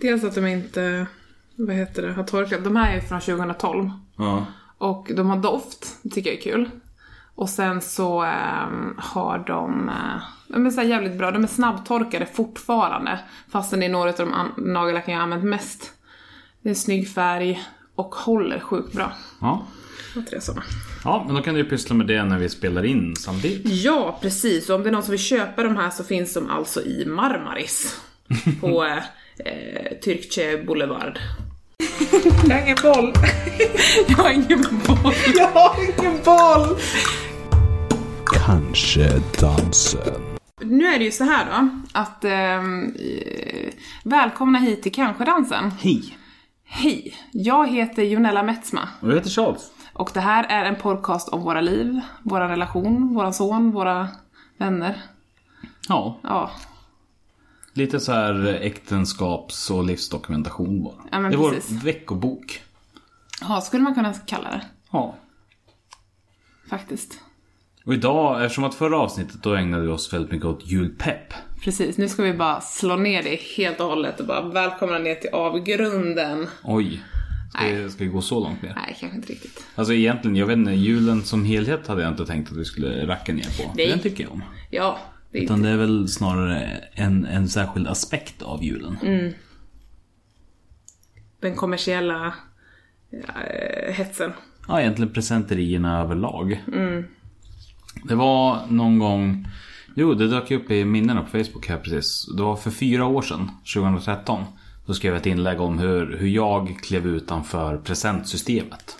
Dels att de inte, vad heter det, har torkat. De här är från 2012. Ja. Och de har doft, det tycker jag är kul. Och sen så ehm, har de, eh, de är så jävligt bra, de är snabbtorkade fortfarande. Fastän det är några av de nagellacken jag har använt mest. Det är snygg färg och håller sjukt bra. Ja. Tre sådana. ja, men då kan du ju pyssla med det när vi spelar in samtidigt. Ja, precis. Och om det är någon som vill köpa de här så finns de alltså i Marmaris. På eh, Türkçe Boulevard. Jag har ingen boll. jag har ingen boll. Jag har ingen boll. Kanske dansen. Nu är det ju så här då, att ehm, eh, välkomna hit till Kanske-dansen. Hej! Hej, jag heter Jonella Metzma Och jag heter Charles. och det här är en podcast om våra liv, vår relation, våran son, våra vänner. Ja, Ja, lite så här äktenskaps och livsdokumentation bara. Ja, men det är vår precis. veckobok. ja skulle man kunna kalla det Ja. faktiskt. Och idag, eftersom att förra avsnittet då ägnade vi oss väldigt mycket åt julpepp. Precis, nu ska vi bara slå ner det helt och hållet och bara välkomna ner till avgrunden. Oj. Ska, Nej. vi, ska vi gå så långt ner? Nej, kanske inte riktigt. Alltså egentligen, jag vet inte, julen som helhet hade jag inte tänkt att vi skulle racka ner på. Nej. Den tycker jag om. Ja, det Utan det är väl snarare en, en särskild aspekt av julen. den kommersiella eh, hetsen. Ja, egentligen presenterierna överlag. Det var någon gång... Jo, det dök upp i minnena på Facebook här precis. Det var för fyra år sedan, 2013. Då skrev jag ett inlägg om hur, hur jag klev utanför presentsystemet.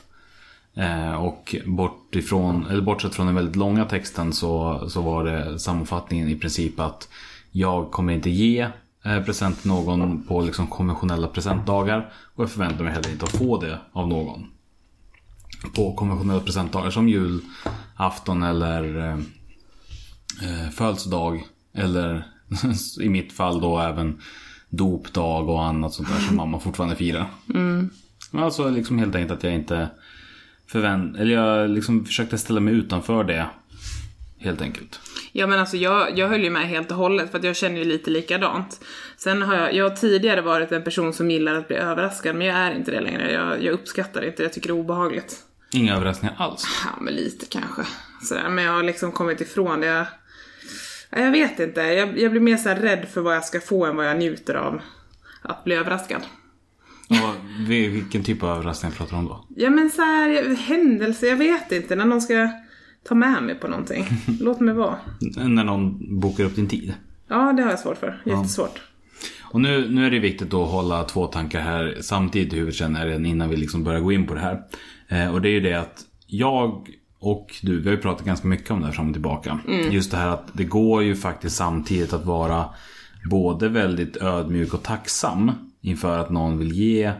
Eh, och bort ifrån, eller bortsett från den väldigt långa texten så, så var det sammanfattningen i princip att jag kommer inte ge eh, present till någon på liksom konventionella presentdagar. Och jag förväntar mig heller inte att få det av någon på konventionella presentdagar som julafton eller eh, eh, födelsedag. Eller i mitt fall då även dopdag och annat sånt där som mamma fortfarande firar. Men alltså liksom helt enkelt att jag inte förvänt... Eller jag liksom försökte ställa mig utanför det. Helt enkelt. Ja men alltså jag, jag höll ju med helt och hållet för att jag känner ju lite likadant. Sen har jag, jag har tidigare varit en person som gillar att bli överraskad men jag är inte det längre. Jag, jag uppskattar det inte, jag tycker det är obehagligt. Inga överraskningar alls. Ja men lite kanske. Sådär. Men jag har liksom kommit ifrån det. Jag, ja, jag vet inte, jag, jag blir mer så rädd för vad jag ska få än vad jag njuter av att bli överraskad. Och vi- vilken typ av överraskningar pratar du om då? Ja men så här, händelse, jag vet inte. När någon ska ta med mig på någonting. Låt mig vara. När någon bokar upp din tid. Ja, det har jag svårt för. Jättesvårt. Och nu, nu är det viktigt att hålla två tankar här samtidigt i huvudet känner jag redan innan vi liksom börjar gå in på det här. Eh, och det är ju det att jag och du, vi har ju pratat ganska mycket om det här fram och tillbaka. Just det här att det går ju faktiskt samtidigt att vara både väldigt ödmjuk och tacksam inför att någon vill ge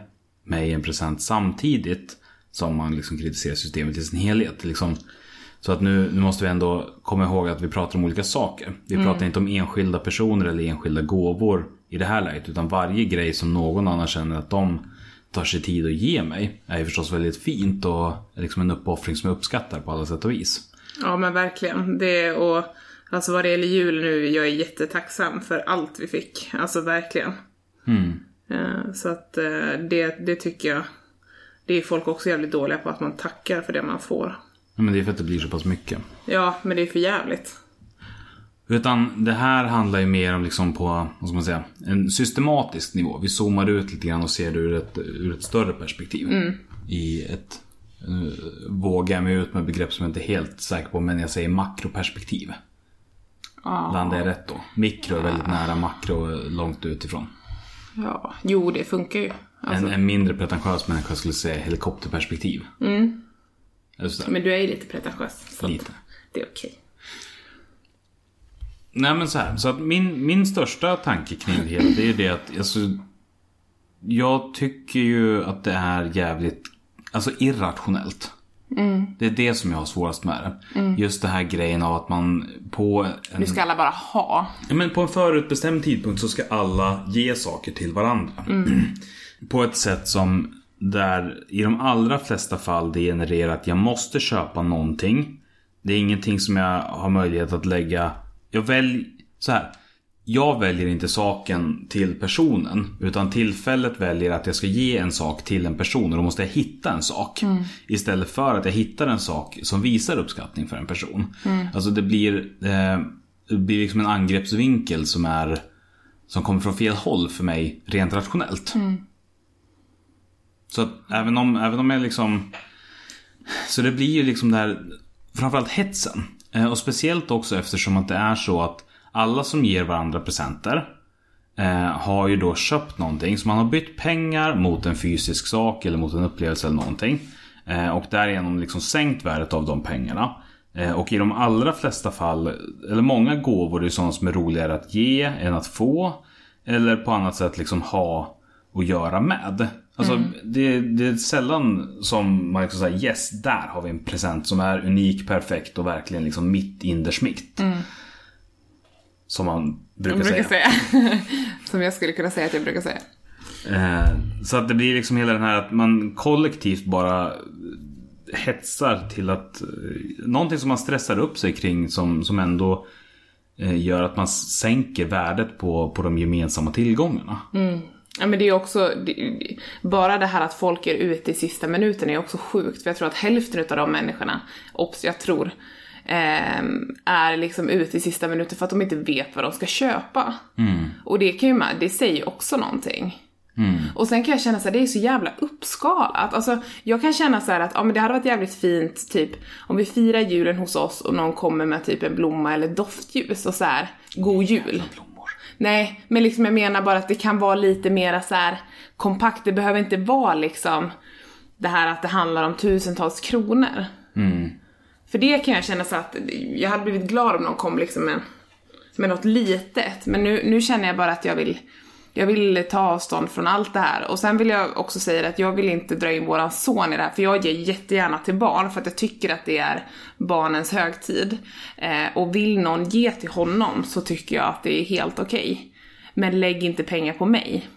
mig en present samtidigt som man liksom kritiserar systemet i sin helhet. Liksom, så att nu, nu måste vi ändå komma ihåg att vi pratar om olika saker. Vi pratar inte om enskilda personer eller enskilda gåvor i det här läget. Utan varje grej som någon annan känner att de tar sig tid att ge mig är ju förstås väldigt fint och liksom en uppoffring som jag uppskattar på alla sätt och vis. Ja men verkligen. Det och alltså vad det gäller jul nu, jag är jättetacksam för allt vi fick. Alltså verkligen. Eh, Så att eh, det, det tycker jag, det är folk också jävligt dåliga på att man tackar för det man får. Ja, Men det är för att det blir så pass mycket. Ja, men det är för jävligt. Utan det här handlar ju mer om liksom på, vad ska man säga, en systematisk nivå. Vi zoomar ut lite grann och ser det ur ett, ur ett större perspektiv. I ett, uh, vågar jag mig ut med begrepp som jag inte är helt säker på, men jag säger makroperspektiv. Ja. Landar jag rätt då? Mikro är väldigt nära, makro långt utifrån. Ja. Jo, det funkar ju. Alltså, En, en mindre pretentiös människa skulle säga helikopterperspektiv. Mm. Men du är ju lite pretentiös. Så lite. det är okej. Nej men så här, så att min, min största tanke kring det hela det är ju det att alltså, Jag tycker ju att det är jävligt Alltså irrationellt. Det är det som jag har svårast med det. Just det här grejen av att man på en, Nu ska alla bara ha. ja, men på en förutbestämd tidpunkt så ska alla ge saker till varandra. på ett sätt som där i de allra flesta fall det genererar att jag måste köpa någonting. Det är ingenting som jag har möjlighet att lägga. Jag väljer så här. Jag väljer inte saken till personen. Utan tillfället väljer att jag ska ge en sak till en person. Och då måste jag hitta en sak. Istället för att jag hittar en sak som visar uppskattning för en person. Alltså det blir, eh, det blir liksom en angreppsvinkel som är som kommer från fel håll för mig rent rationellt. Så att även om, även om jag liksom Så det blir ju liksom det här Framförallt hetsen. Eh, Och speciellt också eftersom att det är så att alla som ger varandra presenter eh, har ju då köpt någonting. Så man har bytt pengar mot en fysisk sak eller mot en upplevelse eller någonting. Eh, och därigenom liksom sänkt värdet av de pengarna. Eh, och i de allra flesta fall, eller många gåvor är ju sådant som är roligare att ge än att få. Eller på annat sätt liksom ha och göra med. Alltså det, det är sällan som man liksom säger yes, där har vi en present som är unik, perfekt och verkligen liksom mitt indersmitt. Som man brukar, brukar säga. säga. Som jag skulle kunna säga att jag brukar säga. Eh, så att det blir liksom hela den här att man kollektivt bara hetsar till att eh, någonting som man stressar upp sig kring som, som ändå eh, gör att man sänker värdet på, på de gemensamma tillgångarna. Ja men det är också, det, bara det här att folk är ute i sista minuten är också sjukt, för jag tror att hälften av de människorna, obs, jag tror, ehm, är liksom ute i sista minuten för att de inte vet vad de ska köpa. Och det kan ju man, det säger också någonting. Och sen kan jag känna så här, det är så jävla uppskalat. Alltså, jag kan känna så här att, ja men det hade varit jävligt fint, typ, om vi firar julen hos oss och någon kommer med typ en blomma eller doftljus och så här, god jul. Nej, men liksom jag menar bara att det kan vara lite mera så här kompakt. Det behöver inte vara liksom det här att det handlar om tusentals kronor. För det kan jag känna så att jag hade blivit glad om någon kom liksom med, med något litet. Men nu, nu känner jag bara att jag vill jag vill ta avstånd från allt det här. Och sen vill jag också säga att jag vill inte dra in våran son i det här, för jag ger jättegärna till barn för att jag tycker att det är barnens högtid. Eh, och vill någon ge till honom så tycker jag att det är helt okej. Men lägg inte pengar på mig.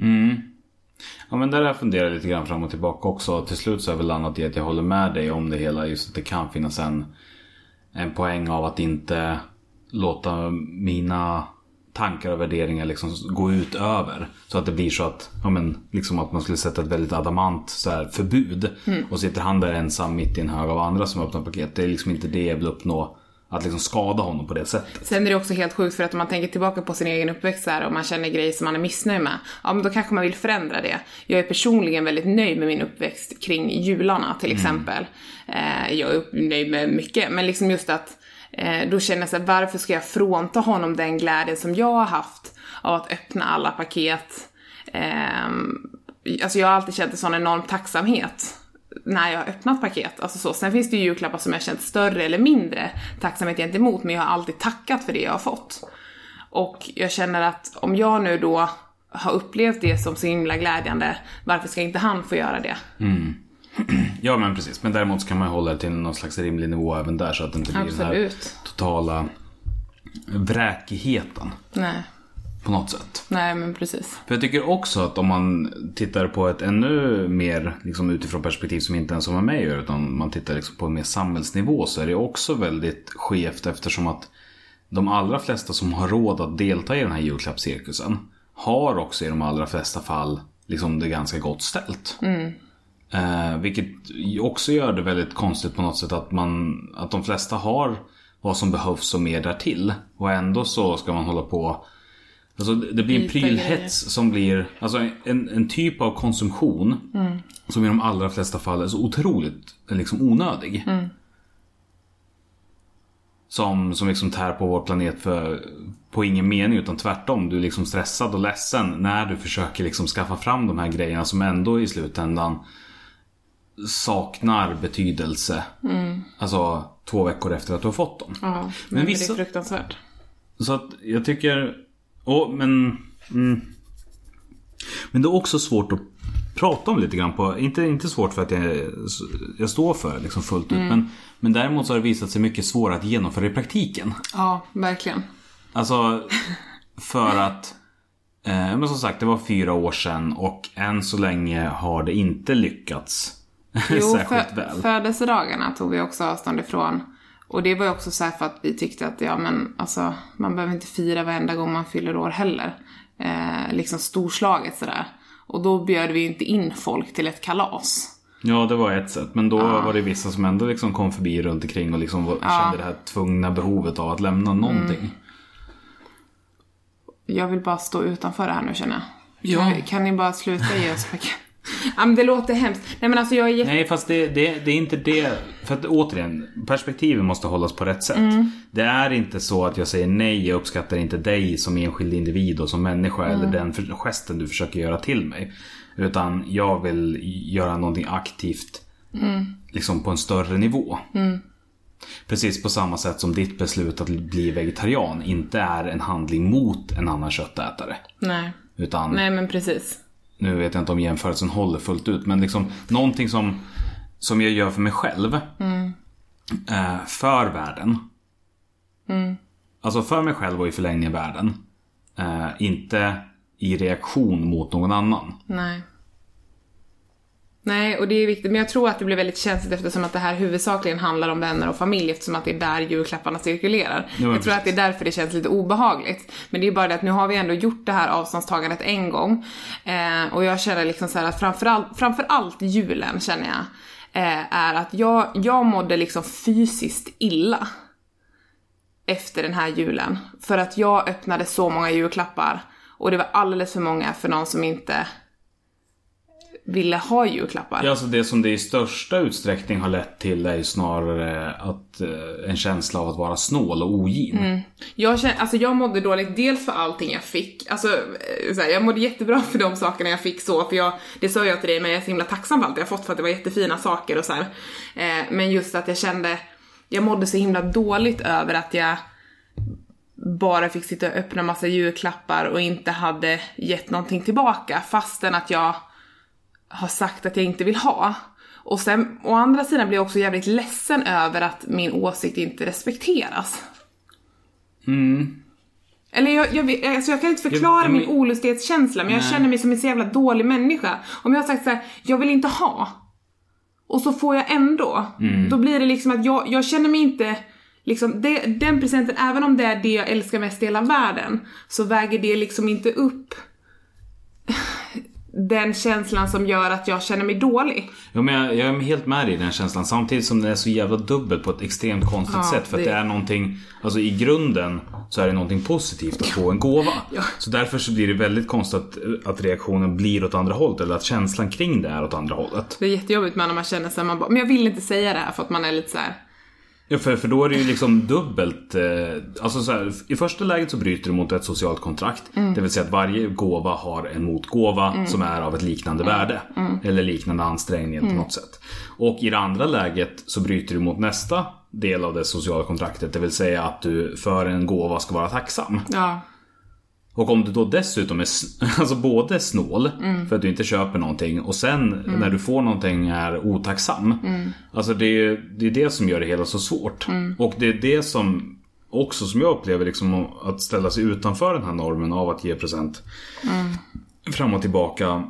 Mm. Ja men där har jag funderat lite grann fram och tillbaka också. Till slut så har jag väl landat i att jag håller med dig om det hela. Just att det kan finnas en, en poäng av att inte låta mina tankar och värderingar liksom gå ut över. Så att det blir så att, ja men, liksom att man skulle sätta ett väldigt adamant så här, förbud. Och sitter han där ensam mitt i en hög av andra som öppnar paket. Det är liksom inte det jag vill uppnå. Att liksom skada honom på det sättet. Sen är det också helt sjukt för att om man tänker tillbaka på sin egen uppväxt här, och man känner grejer som man är missnöjd med, ja men då kanske man vill förändra det. Jag är personligen väldigt nöjd med min uppväxt kring jularna till exempel. Eh, jag är nöjd med mycket, men liksom just att eh, då känner jag så här, varför ska jag frånta honom den glädjen som jag har haft av att öppna alla paket? Ehm, alltså jag har alltid känt en sån enorm tacksamhet när jag har öppnat paket. Alltså så. Sen finns det ju julklappar som jag känt större eller mindre tacksamhet gentemot, men jag har alltid tackat för det jag har fått. Och jag känner att om jag nu då har upplevt det som så himla glädjande, varför ska inte han få göra det? Ja men precis. Men däremot så kan man hålla det till någon slags rimlig nivå även där. Så att det inte blir den här Absolut. totala vräkigheten. Nej, På något sätt. nej men precis. För jag tycker också att om man tittar på ett ännu mer liksom, utifrån perspektiv som inte ens har med mig göra, utan man tittar liksom på en mer samhällsnivå så är det också väldigt skevt eftersom att de allra flesta som har råd att delta i den här julklappscirkusen har också i de allra flesta fall liksom det ganska gott ställt. Eh, vilket också gör det väldigt konstigt på något sätt att, man, att de flesta har vad som behövs och mer därtill. Och ändå så ska man hålla på Alltså det det blir en prylhets som blir alltså en, en typ av konsumtion som i de allra flesta fall är så otroligt liksom onödig. Som, som liksom tär på vår planet för, på ingen mening utan tvärtom. Du är liksom stressad och ledsen när du försöker liksom skaffa fram de här grejerna som ändå i slutändan saknar betydelse. Alltså två veckor efter att du har fått dem. Ja, men, Men det vissa- är fruktansvärt. Så att jag tycker... Åh, men... Mm. Men det är också svårt att prata om lite grann på... Inte, inte svårt för att jag, jag står för det liksom fullt ut. Men, men däremot så har det visat sig mycket svårare att genomföra i praktiken. Ja, verkligen. Alltså, för att... Eh, men som sagt, det var fyra år sedan och än så länge har det inte lyckats Jo, särskilt väl. födelsedagarna tog vi också avstånd ifrån. Och det var ju också så här för att vi tyckte att, ja men alltså, man behöver inte fira varenda gång man fyller år heller. Eh, liksom storslaget sådär. Och då bjöd vi ju inte in folk till ett kalas. Ja, det var ett sätt. Men då var det vissa som ändå liksom kom förbi runt omkring och liksom kände det här tvungna behovet av att lämna någonting. Jag vill bara stå utanför det här nu känner jag. Ja. Kan, kan ni bara sluta ge oss paket? Ja men det låter hemskt. Nej men alltså jag är. Nej, fast det, det, det är inte det. För att återigen, perspektivet måste hållas på rätt sätt. Mm. Det är inte så att jag säger nej, jag uppskattar inte dig som enskild individ och som människa Mm. eller den för- gesten du försöker göra till mig. Utan jag vill göra någonting aktivt Mm. liksom på en större nivå. Precis på samma sätt som ditt beslut att bli vegetarian inte är en handling mot en annan köttätare. Nej. Utan Nej men precis. Nu vet jag inte om jämförelsen håller fullt ut, men liksom någonting som, som jag gör för mig själv. Eh, för världen. Alltså för mig själv och i förlängningen världen. Eh, inte i reaktion mot någon annan. Nej. Nej, och det är viktigt. Men jag tror att det blir väldigt känsligt eftersom att det här huvudsakligen handlar om vänner och familj eftersom att det är där julklapparna cirkulerar. men jag tror att det är därför det känns lite obehagligt. Men det är bara det att nu har vi ändå gjort det här avståndstagandet en gång. Eh, och jag känner liksom så här att framförallt, framförallt julen känner jag, eh, är att jag, jag mådde liksom fysiskt illa efter den här julen. För att jag öppnade så många julklappar och det var alldeles för många för någon som inte ville ha julklappar. Ja, alltså det som det i största utsträckning har lett till är ju snarare att, eh, en känsla av att vara snål och ogin. Jag, känner, alltså jag mådde dåligt dels för allting jag fick, alltså eh, så här, jag mådde jättebra för de sakerna jag fick så, för jag, det sa jag till dig, men jag är så himla tacksam för allt jag fått för att det var jättefina saker och så här. Eh, men just att jag kände, jag mådde så himla dåligt över att jag bara fick sitta och öppna massa julklappar och inte hade gett någonting tillbaka fastän att jag har sagt att jag inte vill ha. Och sen å andra sidan blir jag också jävligt ledsen över att min åsikt inte respekteras. Eller jag, jag, alltså jag kan inte förklara Jag- min men- olustighetskänsla men jag Nej. känner mig som en så jävla dålig människa. Om jag har sagt så här, jag vill inte ha. Och så får jag ändå. Mm. Då blir det liksom att jag, jag känner mig inte Liksom det, den presenten, även om det är det jag älskar mest i hela världen, så väger det liksom inte upp den känslan som gör att jag känner mig dålig. Ja, men jag, jag är helt med dig i den känslan. Samtidigt som det är så jävla dubbelt på ett extremt konstigt Ja, sätt. För det- att det är någonting, alltså i grunden så är det någonting positivt att få en gåva. Ja. Så därför så blir det väldigt konstigt att, att reaktionen blir åt andra hållet. Eller att känslan kring det är åt andra hållet. Det är jättejobbigt med när man känner sig, man bara, men jag vill inte säga det här för att man är lite så här. Ja, för, för då är det ju liksom dubbelt. Eh, alltså så här, I första läget så bryter du mot ett socialt kontrakt. Det vill säga att varje gåva har en motgåva som är av ett liknande värde. Eller liknande ansträngning på något sätt. Och i det andra läget så bryter du mot nästa del av det sociala kontraktet. Det vill säga att du för en gåva ska vara tacksam. Ja, Och om du då dessutom är alltså både snål för att du inte köper någonting och sen när du får någonting är otacksam. Alltså det är det, är det som gör det hela så svårt. Och det är det som också som jag upplever liksom att ställa sig utanför den här normen av att ge present fram och tillbaka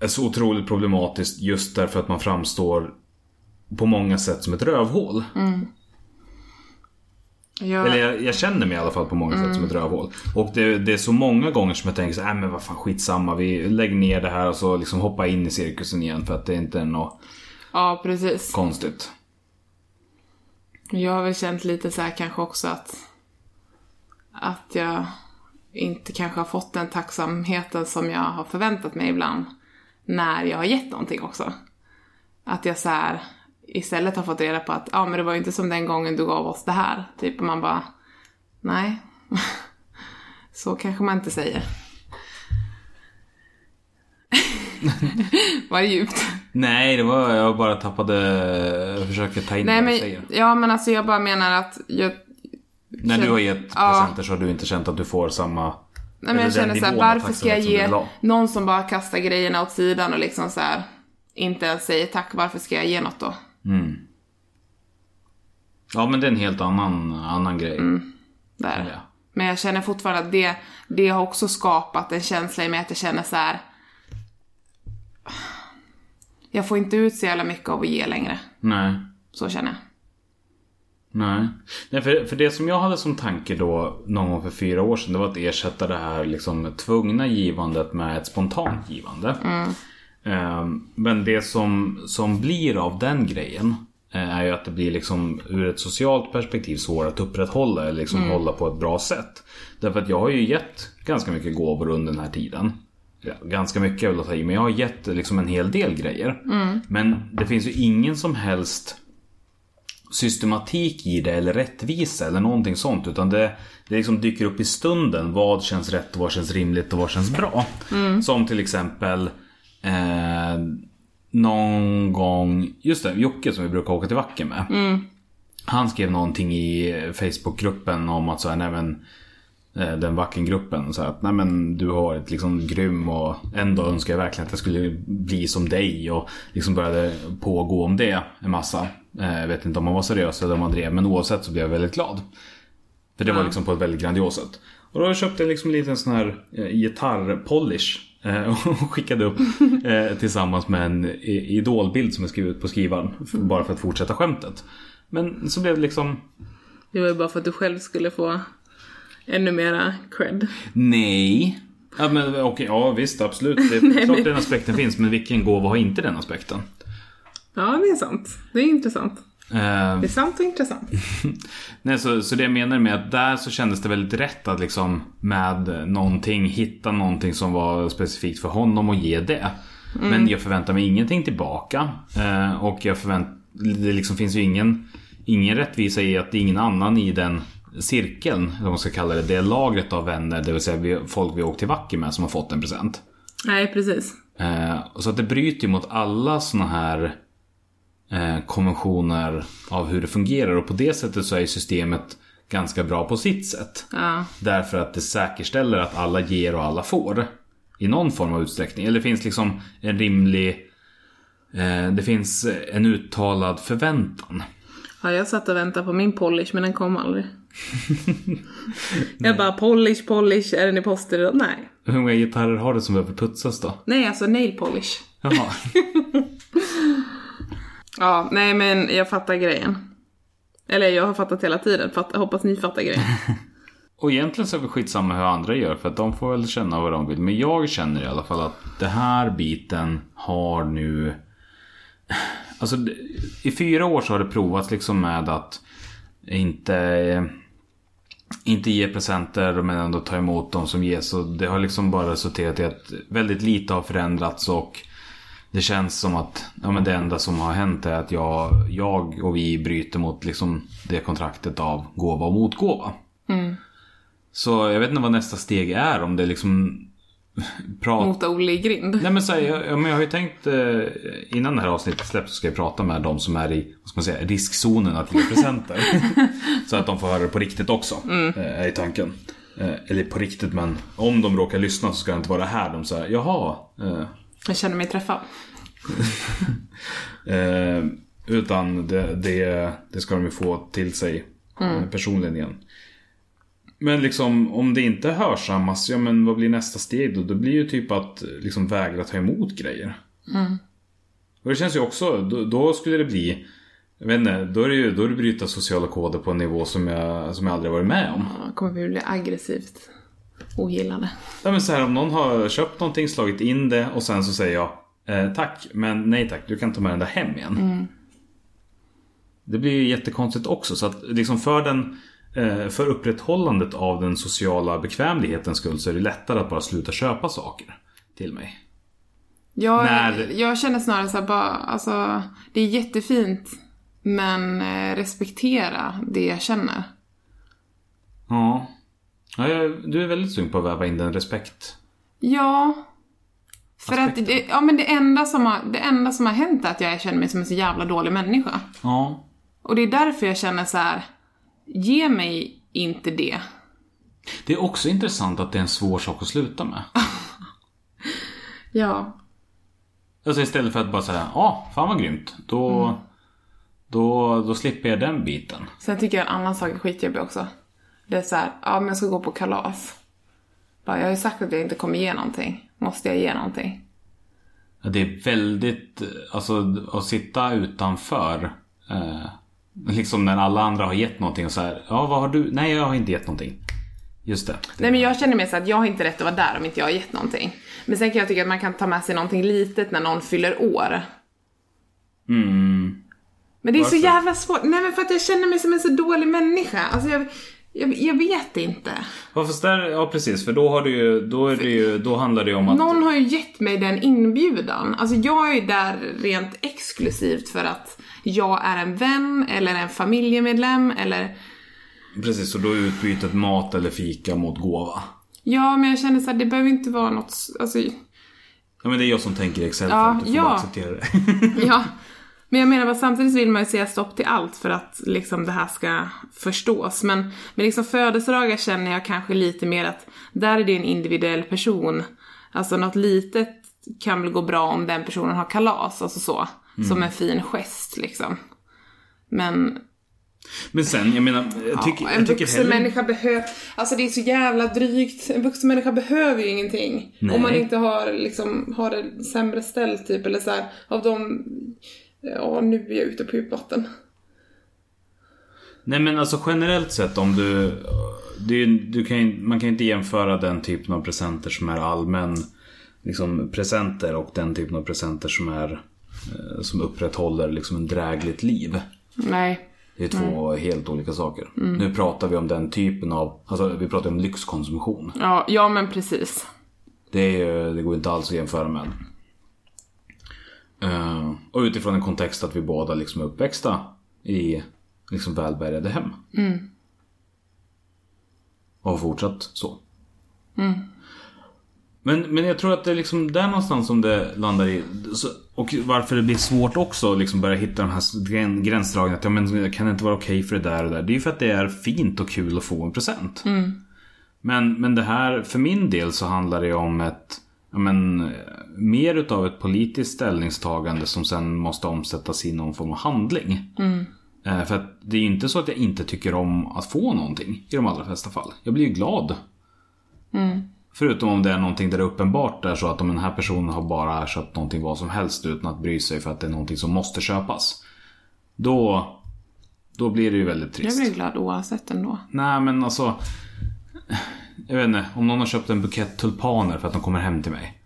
är så otroligt problematiskt just därför att man framstår på många sätt som ett rövhål. Jag, Eller jag, jag känner mig i alla fall på många sätt som ett rövhål. Och det, det är så många gånger som jag tänker så "Nej, men vad fan skitsamma. Vi lägger ner det här och så liksom hoppa in i cirkusen igen för att det inte är något ja precis. konstigt. Jag har väl känt lite så här kanske också att att jag inte kanske har fått den tacksamheten som jag har förväntat mig ibland när jag har gett någonting också. Att jag så här istället har fått reda på att ja men det var ju inte som den gången du gav oss det här. Typ och man bara nej. så kanske man inte säger. Var det djupt? Nej, det var jag bara tappade... Jag försöker ta in Nej men, säger. ja men alltså jag bara menar att jag, När du har gett Ja. presenter så har du inte känt att du får samma... Nej men jag känner såhär, nivån av varför ska jag ge någon som bara kastar grejerna åt sidan och liksom så här inte ens säger tack, varför ska jag ge något då? Ja men det är en helt annan, annan grej. Där. Ja. Men jag känner fortfarande att det, det har också skapat en känsla i mig att jag känner så här. Jag får inte ut så jävla mycket av att ge längre. Nej. Så känner jag. Nej. Nej för, för det som jag hade som tanke då någon gång för fyra år sedan det var att ersätta det här liksom tvungna givandet med ett spontant givande. Ehm, Men det som, som blir av den grejen eh, är ju att det blir liksom ur ett socialt perspektiv svårt att upprätthålla eller liksom hålla på ett bra sätt. Därför att jag har ju gett ganska mycket gåvor under den här tiden. Ganska mycket vill jag ta i, men jag har gett liksom en hel del grejer. Men det finns ju ingen som helst systematik i det eller rättvisa eller någonting sånt. Utan det, det liksom dyker upp i stunden. Vad känns rätt, vad känns rimligt och vad känns bra. Som till exempel eh, någon gång, just det, Jocke som vi brukar åka till Vacken med. Han skrev någonting i Facebookgruppen om att så här, nej men eh, den Vackengruppen så att nej men du har varit liksom grym och ändå önskar jag verkligen att jag skulle bli som dig och liksom började pågå om det en massa. Eh, Jag vet inte om han var seriös eller om han drev men oavsett så blev jag väldigt glad. För det var liksom på ett väldigt grandios sätt. Och då köpte jag liksom en liten sån här eh, gitarrpolish. Eh, Och skickade upp eh, tillsammans med en idolbild som skrev ut på skrivaren. f- Bara för att fortsätta skämtet. Men så blev det liksom Det var ju bara för att du själv skulle få ännu mera cred. Nej. Ja, men, okej, ja visst absolut. Det är klart den aspekten finns. Men vilken gåva har inte den aspekten? Ja, det är sant. Det är intressant. Eh, Det är sant och intressant. Nej, så, så det jag menar med att där så kändes det väldigt rätt att liksom med någonting hitta någonting som var specifikt för honom och ge det. Men jag förväntar mig ingenting tillbaka. Eh, och jag förvänt, det liksom finns ju ingen, ingen rättvisa i att det är ingen annan i den cirkeln, vad man ska kalla det, det lagret av vänner, det vill säga folk vi åkt till Vacker med som har fått en present. Nej, precis. Eh, så att det bryter ju mot alla såna här konventioner av hur det fungerar och på det sättet så är systemet ganska bra på sitt sätt. Ja. Därför att det säkerställer att alla ger och alla får. I någon form av utsträckning. Eller det finns liksom en rimlig... Eh, det finns en uttalad förväntan. ja, jag satt och väntade på min polish men den kom aldrig. jag bara polish, polish, är den i posten idag? Nej. Hur många gitarrer har du som behöver putsas då? Nej, alltså nail polish. Jaha. Ja, nej men jag fattar grejen. Eller jag har fattat hela tiden, Fatt, hoppas ni fattar grejen. Och egentligen så är det skitsamma hur andra gör för att de får väl känna vad de vill. Men jag känner i alla fall att det här biten har nu... Alltså i fyra år så har det provats liksom med att inte... Inte ge presenter men ändå ta emot de som ges. Och det har liksom bara resulterat i att väldigt lite har förändrats och det känns som att ja, men det enda som har hänt är att jag, jag och vi bryter mot liksom det kontraktet av gåva och motgåva. Så jag vet inte vad nästa steg är om det liksom prat... Mota Olle i grind. Nej men så här, jag, ja, men jag har ju tänkt eh, innan det här avsnittet släpps så ska jag prata med de som är i vad ska man säga, riskzonen att ge presenter. så att de får höra det på riktigt också. Eh, är i tanken. Eh, eller på riktigt men om de råkar lyssna så ska det inte vara här. De säger jaha. Jag känner mig träffad. Eh, utan det, det, det ska de ju få till sig eh, personligen igen. Men liksom om det inte hörsammas, ja men vad blir nästa steg då? Det blir ju typ att liksom vägra ta emot grejer. Och det känns ju också, då, då skulle det bli jag vet inte, då är det ju då är det bryta sociala koder på en nivå som jag, som jag aldrig varit med om. Ja, kommer vi bli aggressivt ogillade. Ja, men så här, om någon har köpt någonting, slagit in det och sen så säger jag eh, tack, men nej tack, du kan ta med den där hem igen. Det blir ju jättekonstigt också. Så att liksom för, den, eh, för upprätthållandet av den sociala bekvämlighetens skull så är det lättare att bara sluta köpa saker till mig. Jag, När- jag känner snarare så här bara, alltså, det är jättefint, men eh, respektera det jag känner. Ja. Ja jag, du är väldigt sugen på att väva in den respekt. Ja. För att Aspekten. det, ja, men det, enda som har, det enda som har hänt är att jag känner mig som en så jävla dålig människa. Ja. Och det är därför jag känner så här. ge mig inte det. Det är också intressant att det är en svår sak att sluta med. Ja. Alltså istället för att bara säga ja, fan vad grymt. Då, då, då slipper jag den biten. Sen tycker jag en annan sak är skitjobbig också. Det är så här, ja men jag ska gå på kalas. Bara, jag har ju sagt att jag inte kommer ge någonting. Måste jag ge någonting? Ja, Det är väldigt, alltså att sitta utanför. Eh, Liksom när alla andra har gett någonting och så här, ja vad har du? Nej jag har inte gett någonting. Just det. Nej men jag känner mer så att jag har inte rätt att vara där om inte jag har gett någonting. Men sen kan jag tycka att man kan ta med sig någonting litet när någon fyller år. Mm. Men det är så Varför? jävla svårt. Nej men för att jag känner mig som en så dålig människa. Alltså jag, jag, jag vet inte. Ja fast där, ja precis för då har du ju, då är det ju, då handlar det ju om att Någon har ju gett mig den inbjudan. Alltså jag är ju där rent exklusivt för att jag är en vän eller en familjemedlem eller Precis, och då är utbytet mat eller fika mot gåva. Ja, men jag känner så här, det behöver inte vara något, alltså, Ja men det är jag som tänker i Excel Ja, du får ja. acceptera det. ja. Men jag menar bara samtidigt vill man ju säga stopp till allt för att liksom det här ska förstås. Men, men liksom födelsedagar känner jag kanske lite mer att där är det en individuell person. Alltså något litet kan väl gå bra om den personen har kalas, alltså så. Som en fin gest liksom. Men Men sen, jag menar, jag tycker, ja, en jag tycker vuxen heller... människa behöver, alltså det är så jävla drygt. En vuxen människa behöver ju ingenting. Nej. Om man inte har liksom, har det sämre ställt typ, eller så här, av de, ja nu är jag ute på djupt vatten. Nej men alltså generellt sett om du... Är, du kan, man kan ju inte jämföra den typen av presenter som är allmän liksom, presenter och den typen av presenter som är eh, som upprätthåller liksom en drägligt liv. Nej. Det är två helt olika saker. Nu pratar vi om den typen av, alltså vi pratar om lyxkonsumtion. Ja, ja men precis. Det, är, det går inte alls att jämföra med. Eh, och utifrån en kontext att vi båda liksom är uppväxta i liksom välbärgade hem. Och har fortsatt så. Men, men jag tror att det är liksom där någonstans som det landar i. Och varför det blir svårt också att liksom börja hitta de här gräns, gränsdragningarna. Att ja, men kan det inte vara okej för det där och där. Det är ju för att det är fint och kul att få en present. Men, men det här, för min del så handlar det om ett ja, men, eh, mer utav ett politiskt ställningstagande som sen måste omsättas i någon form av handling. Eh, För att det är ju inte så att jag inte tycker om att få någonting i de allra flesta fall. Jag blir ju glad. Förutom om det är någonting där det uppenbart är så att om den här personen har bara köpt någonting vad som helst utan att bry sig för att det är någonting som måste köpas. Då, då blir det ju väldigt Jag trist. blir glad oavsett ändå. Nej men alltså. Jag vet inte, om någon har köpt en bukett tulpaner för att de kommer hem till mig.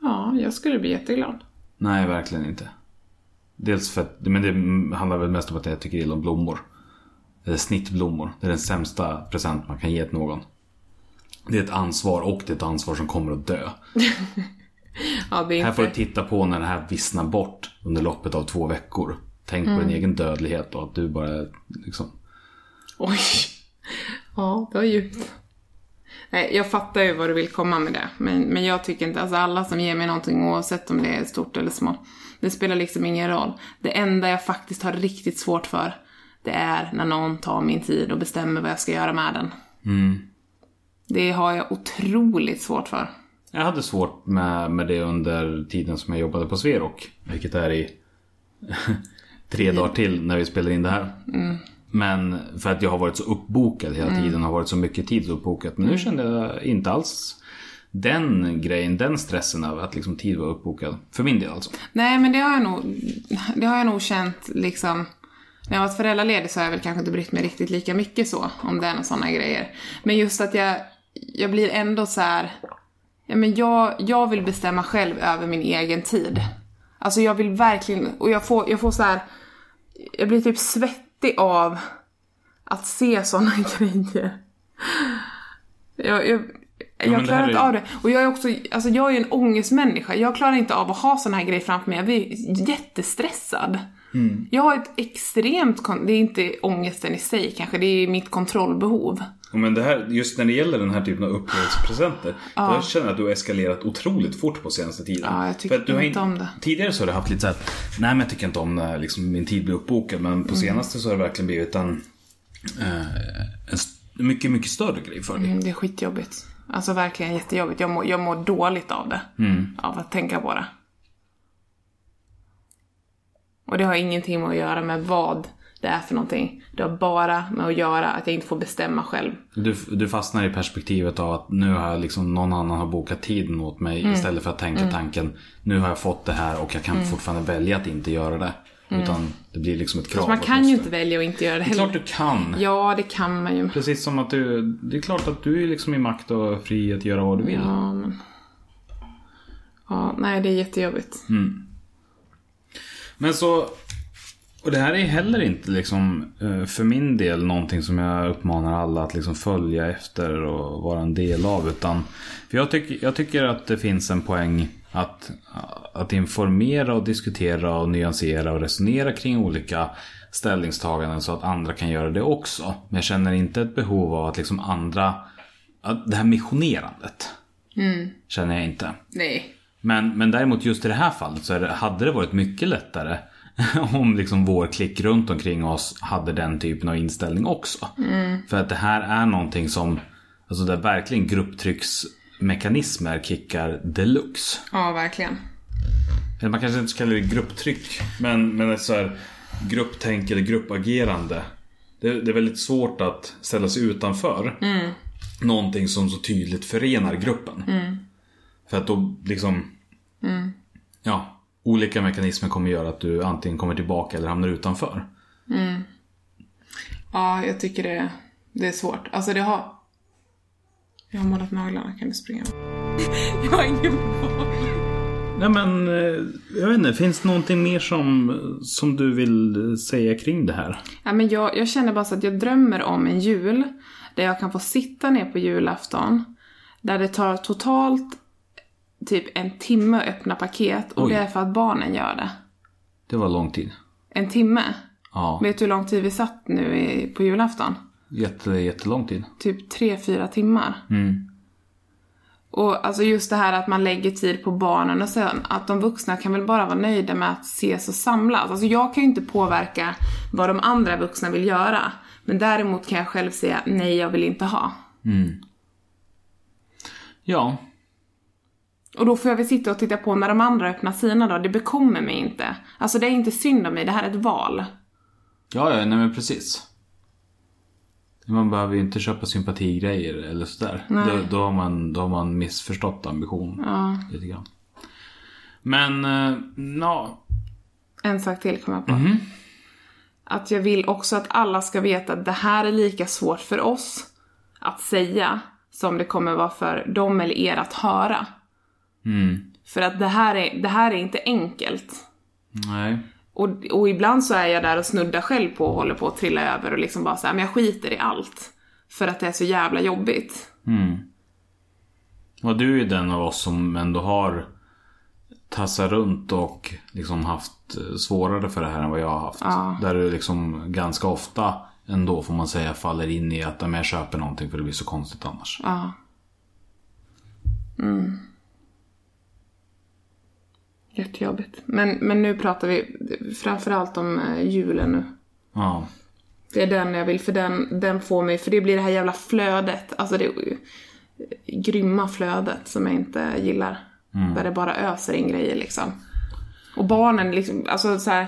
Ja, jag skulle bli jätteglad. Nej, verkligen inte. Dels för att, men det handlar väl mest om att jag tycker illa om blommor. Eller snittblommor. Det är den sämsta present man kan ge till någon. Det är ett ansvar och det är ett ansvar som kommer att dö. Ja, det är Här får du inte... titta på när det här vissnar bort under loppet av två veckor. Tänk på din egen dödlighet och att du bara liksom... Oj. Ja, det var djupt. Nej, jag fattar ju vad du vill komma med det. Men, men jag tycker inte, alltså alla som ger mig någonting oavsett om det är stort eller smått. Det spelar liksom ingen roll. Det enda jag faktiskt har riktigt svårt för, det är när någon tar min tid och bestämmer vad jag ska göra med den. Det har jag otroligt svårt för. Jag hade svårt med, med det under tiden som jag jobbade på Sverok. Vilket är i tre dagar till när vi spelar in det här. Men för att jag har varit så uppbokad hela tiden. Har varit så mycket tid uppbokat. Men nu kände jag inte alls den grejen, den stressen över att liksom tid var uppbokad. För min del alltså. Nej, men det har jag nog, det har jag nog känt liksom. När jag varit föräldraledig så har jag väl kanske inte brytt mig riktigt lika mycket så, om det är några sådana grejer. Men just att jag, jag blir ändå så här. Ja, men jag, jag vill bestämma själv över min egen tid. Alltså jag vill verkligen, och jag får, jag får så här. Jag blir typ svettig av att se sådana grejer. Jag, jag, jag det klarar inte är- av det. Och jag är också, alltså jag är ju en ångestmänniska. Jag klarar inte av att ha såna här grejer framför mig. Jag blir jättestressad. Mm. Jag har ett extremt, det är inte ångesten i sig kanske, det är mitt kontrollbehov. Ja, Men det här, just när det gäller den här typen av upplevelsepresenter. Då jag känner att du har eskalerat otroligt fort på senaste tiden. Ja, jag tycker För att du har inte om det. Tidigare så har du haft lite så här, nej men jag tycker inte om när liksom, min tid blir uppbokad. Men Mm. på senaste så har det verkligen blivit en, eh, en mycket, mycket större grej för dig. Mm, det är skitjobbigt. Alltså verkligen jättejobbigt. Jag mår, jag mår dåligt av det. Mm. Av att tänka på det. Och det har ingenting med att göra med vad det är för någonting. Det har bara med att göra att jag inte får bestämma själv. Du, du fastnar i perspektivet av att nu har liksom någon annan har bokat tiden åt mig Mm. istället för att tänka tanken nu har jag fått det här och jag kan fortfarande välja att inte göra det. Utan det blir liksom ett krav. Så man kan ju inte välja att inte göra det Det är klart heller. du kan. Ja, det kan man ju. Precis som att du, det är klart att du är liksom i makt och fri att göra vad du vill. Ja, men... Ja, nej, det är jättejobbigt. Men så, och det här är heller inte liksom eh, för min del någonting som jag uppmanar alla att liksom följa efter och vara en del av. Utan, för jag, tycker, jag tycker att det finns en poäng att, att informera och diskutera och nyansera och resonera kring olika ställningstaganden så att andra kan göra det också. Men jag känner inte ett behov av att liksom andra, att det här missionerandet känner jag inte. Nej. Men, men däremot just i det här fallet så det, hade det varit mycket lättare om liksom vår klick runt omkring oss hade den typen av inställning också. För att det här är någonting som, alltså där verkligen grupptrycksmekanismer kickar deluxe. Ja, verkligen. Man kanske inte ska kalla det grupptryck, men, men så här grupptänk eller gruppagerande. Det, det är väldigt svårt att ställa sig utanför någonting som så tydligt förenar gruppen. För att då liksom, ja, olika mekanismer kommer göra att du antingen kommer tillbaka eller hamnar utanför. Ja, jag tycker det, det är svårt. Alltså det har... Jag har målat naglarna, kan du springa? jag har ingen boll. Nej men, eh, jag vet inte, finns det någonting mer som, som du vill säga kring det här? Ja, men jag, jag känner bara så att jag drömmer om en jul där jag kan få sitta ner på julafton. Där det tar totalt typ en timme att öppna paket och Oj. det är för att barnen gör det. Det var lång tid. En timme? Ja, Vet du hur lång tid vi satt nu i, på julafton? jätte, jättelång tid. Typ tre, fyra timmar. Mm. Och alltså just det här att man lägger tid på barnen och sen att de vuxna kan väl bara vara nöjda med att ses och samlas. Alltså jag kan ju inte påverka vad de andra vuxna vill göra. Men däremot kan jag själv säga nej, jag vill inte ha. Ja, Och då får jag väl sitta och titta på när de andra öppnar sina då. Det bekommer mig inte. Alltså det är inte synd om mig, det här är ett val. Ja, ja, nej men precis. Man behöver ju inte köpa sympatigrejer eller sådär. Då, då, har man, då har man missförstått ambition. Ja. Lite grann. Men, eh, ja. En sak till kom jag på. Att jag vill också att alla ska veta att det här är lika svårt för oss att säga som det kommer vara för dem eller er att höra. För att det här är, det här är inte enkelt. Nej. Och, och ibland så är jag där och snuddar själv på och håller på att trilla över och liksom bara säga men jag skiter i allt. För att det är så jävla jobbigt. Och du är den av oss som ändå har tassat runt och liksom haft eh, svårare för det här än vad jag har haft. Där du liksom ganska ofta ändå får man säga faller in i att jag köper någonting för det blir så konstigt annars. Ja. Mm. Jättejobbigt. Men, men nu pratar vi framförallt om eh, julen nu. Ja. Det är den jag vill, för den, den får mig, för det blir det här jävla flödet, alltså det eh, grymma flödet som jag inte gillar. Där det bara öser in grejer liksom. Och barnen liksom, alltså så här,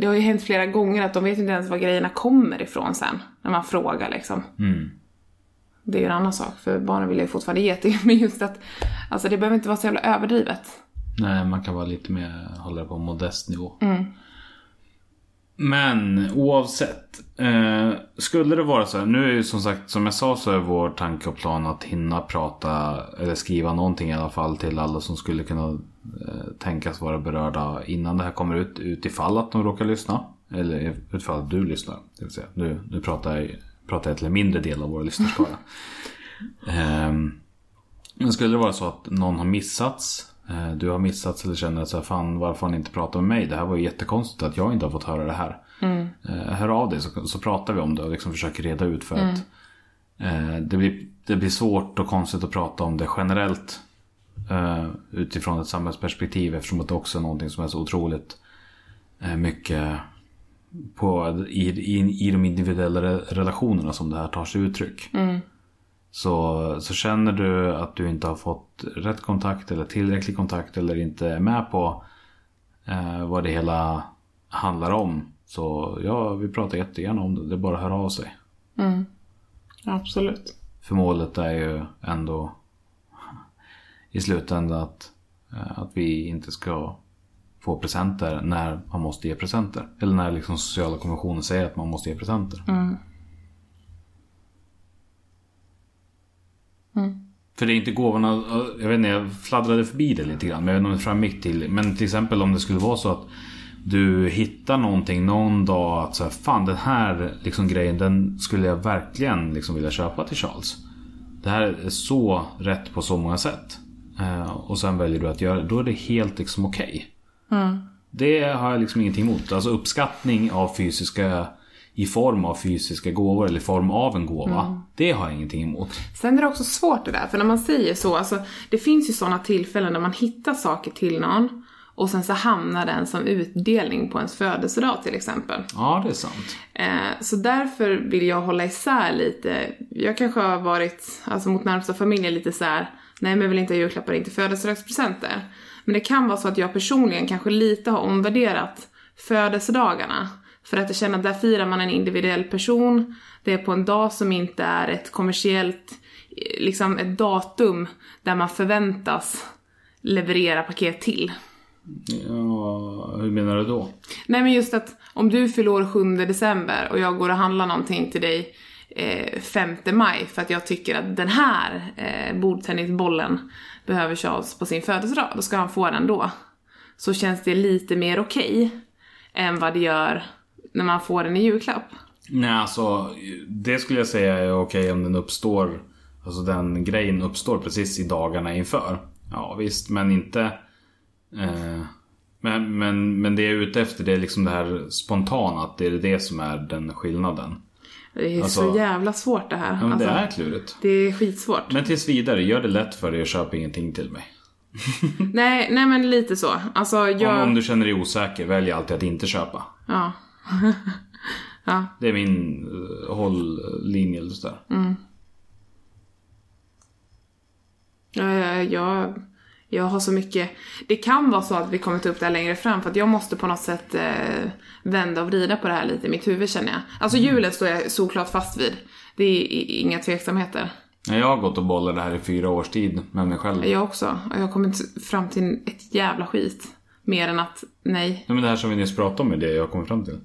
det har ju hänt flera gånger att de vet inte ens var grejerna kommer ifrån sen. När man frågar liksom. Det är ju en annan sak, för barnen vill ju fortfarande ge till. Men just att, alltså det behöver inte vara så jävla överdrivet. Nej, man kan vara lite mer, hålla det på modest nivå. Men oavsett. Eh, skulle det vara så här. Nu är ju som sagt, som jag sa så är vår tanke och plan att hinna prata eller skriva någonting i alla fall till alla som skulle kunna eh, tänkas vara berörda innan det här kommer ut. Utifall att de råkar lyssna. Eller utifall att du lyssnar. Det vill säga. Nu, nu pratar, jag, pratar jag till en mindre del av vår lyssnarskara. Ehm, men skulle det vara så att någon har missats eh, du har missats eller känner att så här, fan varför har ni inte pratat med mig? Det här var ju jättekonstigt att jag inte har fått höra det här. Eh, Hör av dig så, så pratar vi om det och liksom försöker reda ut för att eh, det, blir, det blir svårt och konstigt att prata om det generellt. Eh, utifrån ett samhällsperspektiv eftersom att det också är någonting som är så otroligt eh, mycket på, i, i, i de individuella re- relationerna som det här tar sig uttryck. Så, så känner du att du inte har fått rätt kontakt eller tillräcklig kontakt eller inte är med på eh, vad det hela handlar om. Så ja, vi pratar jättegärna om det. Det är bara att höra av sig. Absolut. För målet är ju ändå i slutändan att, eh, att vi inte ska få presenter när man måste ge presenter. Eller när liksom sociala konventioner säger att man måste ge presenter. För det är inte gåvorna, jag vet inte, jag fladdrade förbi det lite grann. Men jag vet inte om det framgick till. Men till exempel om det skulle vara så att du hittar någonting någon dag att så här, fan den här liksom grejen den skulle jag verkligen liksom vilja köpa till Charles. Det här är så rätt på så många sätt. Eh, och sen väljer du att göra det. Då är det helt liksom okej. Det har jag liksom ingenting emot. Alltså uppskattning av fysiska i form av fysiska gåvor eller i form av en gåva. Det har jag ingenting emot. Sen är det också svårt det där, för när man säger så, alltså det finns ju sådana tillfällen där man hittar saker till någon och sen så hamnar den som utdelning på ens födelsedag till exempel. Ja, det är sant. Eh, så därför vill jag hålla isär lite. Jag kanske har varit, alltså mot närmsta familjen lite så här. nej men jag vill inte ha julklappar, inte födelsedagspresenter. Men det kan vara så att jag personligen kanske lite har omvärderat födelsedagarna. För att jag känner att där firar man en individuell person. Det är på en dag som inte är ett kommersiellt, eh, liksom ett datum där man förväntas leverera paket till. Ja, hur menar du då? Nej men just att om du fyller år 7 december och jag går och handlar någonting till dig eh, 5 maj för att jag tycker att den här eh, bordtennisbollen behöver Charles på sin födelsedag, då ska han få den då. Så känns det lite mer okej än vad det gör när man får den i julklapp. Nej, alltså det skulle jag säga är okej om den uppstår. Alltså den grejen uppstår precis i dagarna inför. Ja visst, men inte... Eh, men, men, men det jag är ute efter det är liksom det här spontana. Att det är det som är den skillnaden. Det är Alltså- så jävla svårt det här. Ja, men Alltså, det är klurigt. det är skitsvårt. Men tills vidare, gör det lätt för dig och köp ingenting till mig. Nej, nej men lite så. Alltså jag... Om, om du känner dig osäker, välj alltid att inte köpa. Ja. ja. Det är min uh, hålllinje. eller så där. Ja, ja, jag, jag har så mycket... Det kan vara så att vi kommer ta upp det här längre fram för att jag måste på något sätt eh, vända och vrida på det här lite i mitt huvud känner jag. Alltså julen står jag såklart fast vid. Det är inga tveksamheter. Jag har gått och bollat det här i fyra års tid med mig själv. Jag också. Och jag har kommit fram till ett jävla skit. Mer än att, nej. Nej, men det här som vi nyss pratade om är det jag har kommit fram till.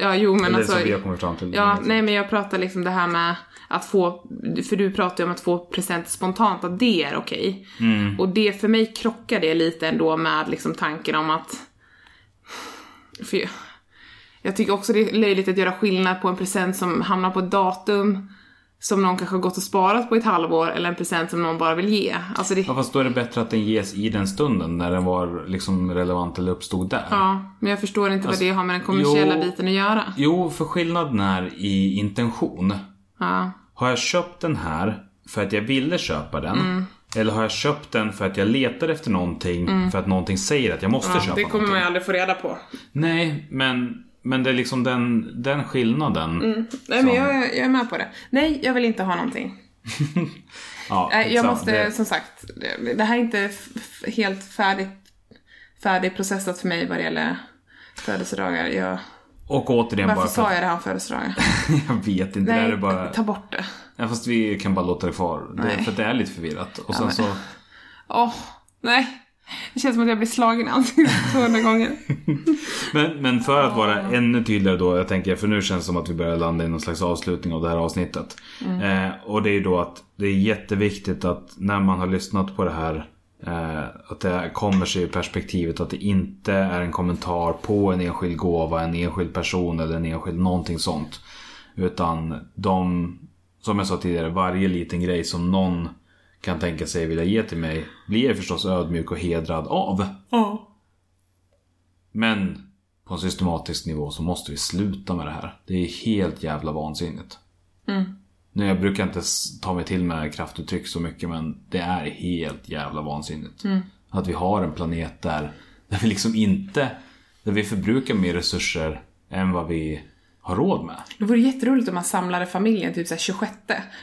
Ja, jo men Eller alltså. som vi har kommit fram till. Ja, nej men jag pratar liksom det här med att få, för du pratar ju om att få presenter spontant, att det är okej. Och det, för mig krockar det lite ändå med liksom tanken om att, för jag, jag tycker också det är löjligt att göra skillnad på en present som hamnar på ett datum som någon kanske har gått och sparat på ett halvår eller en present som någon bara vill ge. Alltså det, Ja, fast då är det bättre att den ges i den stunden när den var liksom relevant eller uppstod där. ja, men jag förstår inte vad det har med den kommersiella jo. biten att göra. Jo, för skillnaden är i intention. Ja. Har jag köpt den här för att jag ville köpa den? Mm. Eller har jag köpt den för att jag letar efter någonting för att någonting säger att jag måste Mm. Ja, köpa det kommer någonting? man ju aldrig få reda på. Nej, men, men det är liksom den, den skillnaden. Nej men som- jag, jag är med på det. Nej, jag vill inte ha någonting. Ja, Nej, jag exakt. måste, Det- som sagt, det, det här är inte helt färdigt, färdigprocessat för mig vad det gäller födelsedagar. Jag, Och återigen varför bara för sa jag det här om födelsedagar? Jag vet inte, det Nej, är bara... ta bort det. Ja, fast vi kan bara låta det kvar. Det, Nej. för det är lite förvirrat. Och sen men- så... Åh, nej. Det känns som att jag blir slagen i ansiktet 200 gånger. Men, men för att vara ännu tydligare då, jag tänker, för nu känns det som att vi börjar landa i någon slags avslutning av det här avsnittet. Eh, och det är ju då att det är jätteviktigt att när man har lyssnat på det här eh, att det kommer sig i perspektivet att det inte är en kommentar på en enskild gåva, en enskild person eller en enskild någonting sånt. Utan de, som jag sa tidigare, varje liten grej som någon kan tänka sig vilja ge till mig blir jag förstås ödmjuk och hedrad av. Ja. Men på en systematisk nivå så måste vi sluta med det här. Det är helt jävla vansinnigt. Nu, jag brukar inte ta mig till med kraftuttryck så mycket men det är helt jävla vansinnigt. Att vi har en planet där, där vi liksom inte, där vi förbrukar mer resurser än vad vi har råd med. Det vore jätteroligt om man samlade familjen typ såhär 26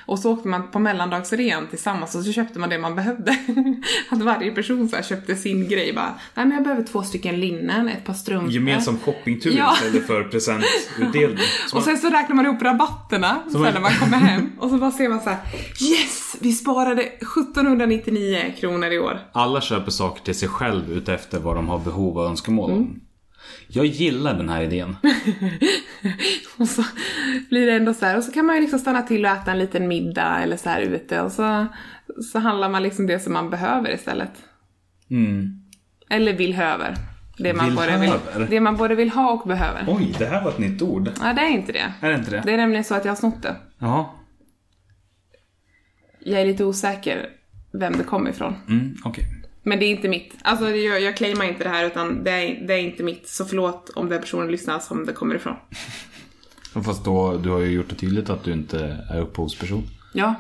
och så åkte man på mellandagsrean tillsammans och så köpte man det man behövde. Att varje person så här köpte sin grej bara, nej men jag behöver två stycken linnen, ett par strumpor. Gemensam shoppingtur Ja. istället för presentutdelning. Och sen så räknar man ihop rabatterna sen när man kommer hem och så bara ser man så här: yes! Vi sparade 1799 kronor i år. Alla köper saker till sig själv utefter vad de har behov och önskemål om. Jag gillar den här idén. Och så blir det ändå så här, och så kan man ju liksom stanna till och äta en liten middag eller så här ute och så, så handlar man liksom det som man behöver istället. Mm. Eller vill höver. Det man, både vill, Villhöver? det man både vill ha och behöver. Oj, det här var ett nytt ord. Ja, det är inte det. Är det inte det? Det är nämligen så att jag har snott det. Jaha. Jag är lite osäker vem det kommer ifrån. Mm, okej. Men det är inte mitt. Alltså jag, jag claimar inte det här utan det är, det är inte mitt. Så förlåt om den personen lyssnar som det kommer ifrån. Fast då, du har ju gjort det tydligt att du inte är upphovsperson. Ja,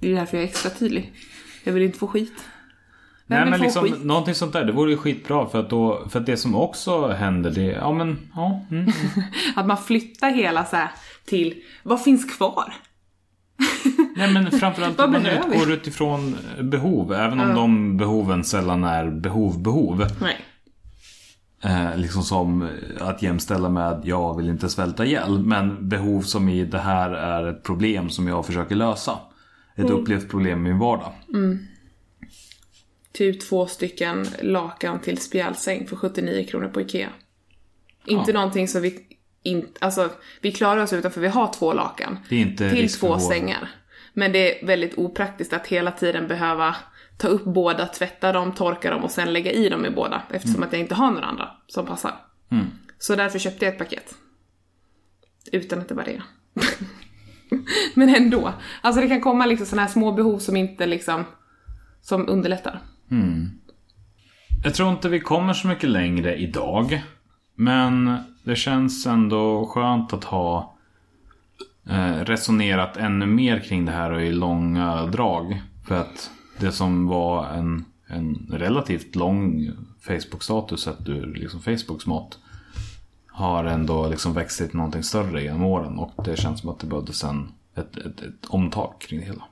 det är därför jag är extra tydlig. Jag vill inte få skit. Vem Nej men få liksom skit? någonting sånt där, det vore ju skitbra för att då, för att det som också händer det, ja men, ja. Mm. Att man flyttar hela så här till, vad finns kvar? Nej men framförallt om man vi? utgår utifrån behov, även om de behoven sällan är behov, behov. Nej. Eh, liksom som att jämställa med jag vill inte svälta ihjäl. Men behov som i det här är ett problem som jag försöker lösa. Ett upplevt problem i min vardag. Typ två stycken lakan till spjälsäng för 79 kronor på Ikea. Inte någonting som vi inte, alltså vi klarar oss utan för vi har två lakan. Till två sängar. Men det är väldigt opraktiskt att hela tiden behöva ta upp båda, tvätta dem, torka dem och sen lägga i dem i båda. Eftersom att jag inte har några andra som passar. Mm. Så därför köpte jag ett paket. Utan att det var det. Men ändå. Alltså det kan komma liksom sådana här små behov som inte liksom, som underlättar. Jag tror inte vi kommer så mycket längre idag. Men det känns ändå skönt att ha resonerat ännu mer kring det här och i långa drag. För att det som var en, en relativt lång Facebook-status sett ur liksom Facebooks mått har ändå liksom växt till någonting större genom åren och det känns som att det behövdes en, ett, ett, ett omtag kring det hela.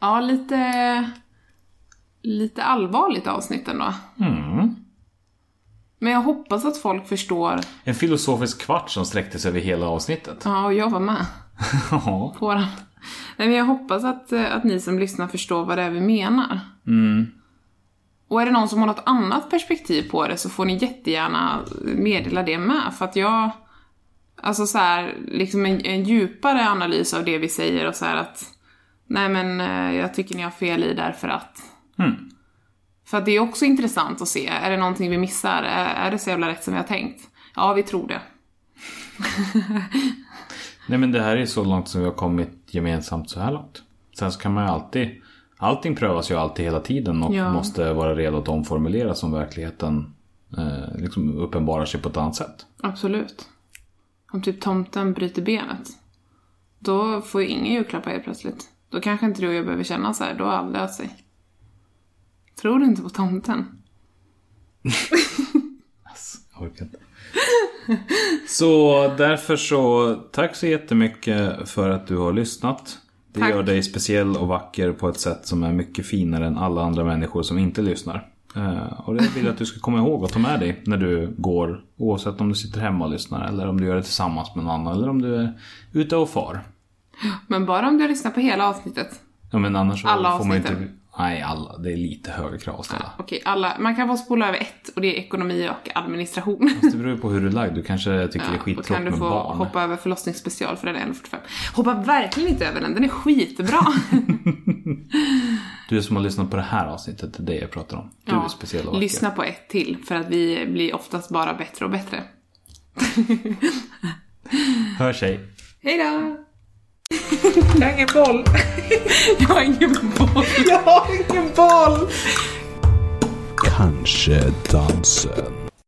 Ja, lite, lite allvarligt avsnitt ändå. Mm. Men jag hoppas att folk förstår. En filosofisk kvart som sträckte sig över hela avsnittet. Ja, och jag var med Ja. på den. Nej, men jag hoppas att, eh, att ni som lyssnar förstår vad det är vi menar. Mm. Och är det någon som har något annat perspektiv på det så får ni jättegärna meddela det med. För att jag... Alltså så här, liksom en, en djupare analys av det vi säger och så här att... Nej men eh, jag tycker ni har fel i därför att... Mm. För att det är också intressant att se. Är det någonting vi missar? Är, är det så jävla rätt som vi har tänkt? Ja, vi tror det. Nej men det här är så långt som vi har kommit gemensamt så här långt. Sen så kan man ju alltid Allting prövas ju alltid hela tiden och Ja. måste vara redo att omformuleras om verkligheten eh, liksom uppenbarar sig på ett annat sätt. Absolut. Om typ tomten bryter benet. Då får ju ingen julklappar helt plötsligt. Då kanske inte du och jag behöver känna så här. Då har allt löst sig. Tror du inte på tomten? Alltså, jag orkar inte. Så därför så tack så jättemycket för att du har lyssnat. Det Tack. gör dig speciell och vacker på ett sätt som är mycket finare än alla andra människor som inte lyssnar. Eh, och det vill jag att du ska komma ihåg och ta med dig när du går. Oavsett om du sitter hemma och lyssnar eller om du gör det tillsammans med någon annan eller om du är ute och far. Men bara om du lyssnar på hela avsnittet. Ja men annars Alla får man inte... Nej alla, det är lite högre krav att ställa. Okej, alla. Man kan få spola över ett och det är ekonomi och administration. Det beror på hur du är lagd. Du kanske tycker det är Ja, då skittråkigt kan du med få barn. hoppa över förlossningsspecial för den är 1,45. Hoppa verkligen inte över den, den är skitbra. Du som har lyssnat på det här avsnittet, det är det jag pratar om. Du är speciell och lyssna på ett till för att vi blir oftast bara bättre och bättre. Hör sig. Hej då! Jag har ingen boll. Jag har ingen boll. Jag har ingen boll! Kanske dansen.